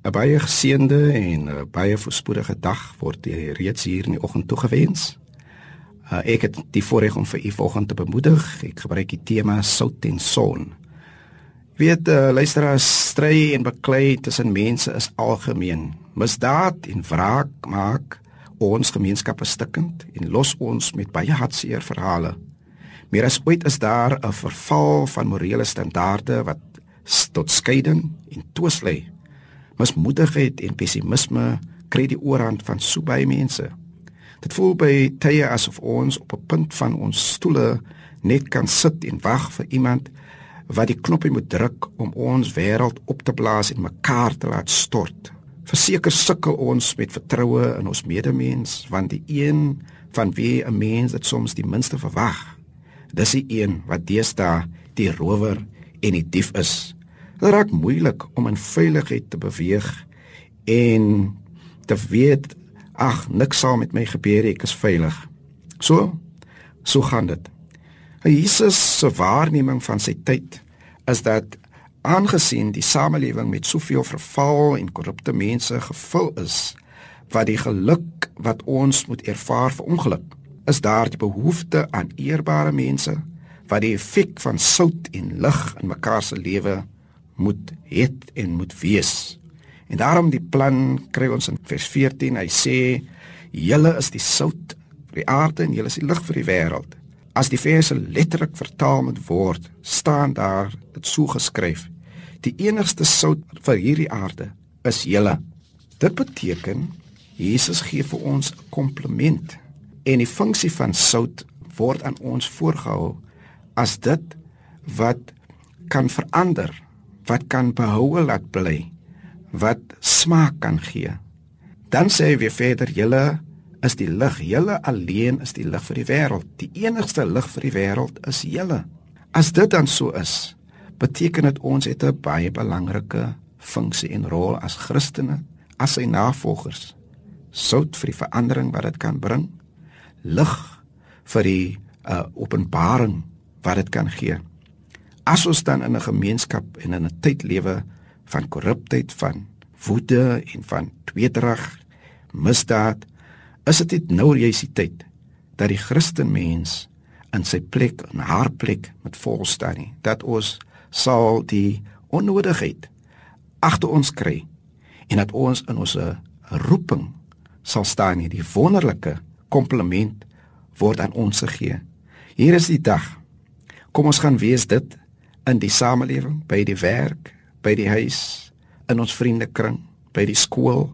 'n baie geseënde en 'n baie voorspoedige dag word reeds hier in die oggend toegewens. Uh, ek het die voorreg om vir u vanoggend te bemoedig. Ek gebruik die tema sout en son. Weet uh, luisteraars, stry en beklei tussen mense is algemeen. Misdaad en wraak maak ons gemeenskappe stikkend en los ons met baie hartseer verhale. Meer as ooit is daar 'n verval van morele standaarde wat tot skeiding en twis lê. Mismoedigheid en pessimisme kry die oorhand van so baie mense. Dit voel by tye asof ons op 'n punt van ons stoele net kan sit en wag vir iemand wat die knoppie moet druk om ons wêreld op te blaas en mekaar te laat stort. Verseker sukkel ons met vertroue in ons medemens want die een van wie 'n mens dit soms die minste verwag, dis die een wat deesdae die rower en die dief is. Dit raak moeilik om in veiligheid te beweeg en te weet ag niks sal met my gebeur ek is veilig. So so gaan dit. Jesus se waarneming van sy tyd is dat aangesien die samelewing met soveel verval en korrupte mense gevul is wat die geluk wat ons moet ervaar vir ongeluk is daar die behoefte aan eerbare mense wat die effek van sout en lig in mekaar se lewe moet het en moet wees En daarom die plan kry ons in vers 14. Hy sê: "Julle is die sout vir die aarde en julle is die lig vir die wêreld." As die verse letterlik vertaal moet word, staan daar dit so geskryf: "Die enigste sout vir hierdie aarde is julle." Dit beteken Jesus gee vir ons 'n kompliment en die funksie van sout word aan ons voorgehou as dit wat kan verander, wat kan behou laat bly wat smaak kan gee. Dan sê hy weer verder: "Julle is die lig, julle alleen is die lig vir die wêreld. Die enigste lig vir die wêreld is julle." As dit dan so is, beteken dit ons het 'n baie belangrike funksie en rol as Christene, as sy navolgers. Sout vir die verandering wat dit kan bring, lig vir die uh, openbaring wat dit kan gee. As ons dan in 'n gemeenskap en in 'n tyd lewe van korruptheid, van woede en van tweedrag, misdaad, is dit nou juis die tyd dat die Christenmens in sy plek, in haar plek met vol staan nie, dat ons sal die onnodigheid agter ons kry en dat ons in ons roeping sal staan nie, die wonderlike kompliment word aan ons gegee. Hier is die dag. Kom ons gaan wees dit in die samelewing, by die werk, by die huis, in ons vriendekring, by die skool,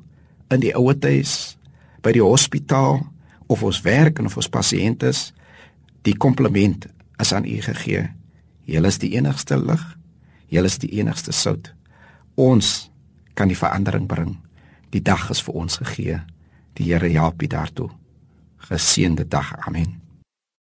in die ouetehuis, by die hospitaal of ons werk en of ons pasiënte is, die kompliment is aan u gegee. Julle is die enigste lig. Julle is die enigste sout. Ons kan die verandering bring. Die dag is vir ons gegee. Die Here help u daartoe. Geseënde dag. Amen.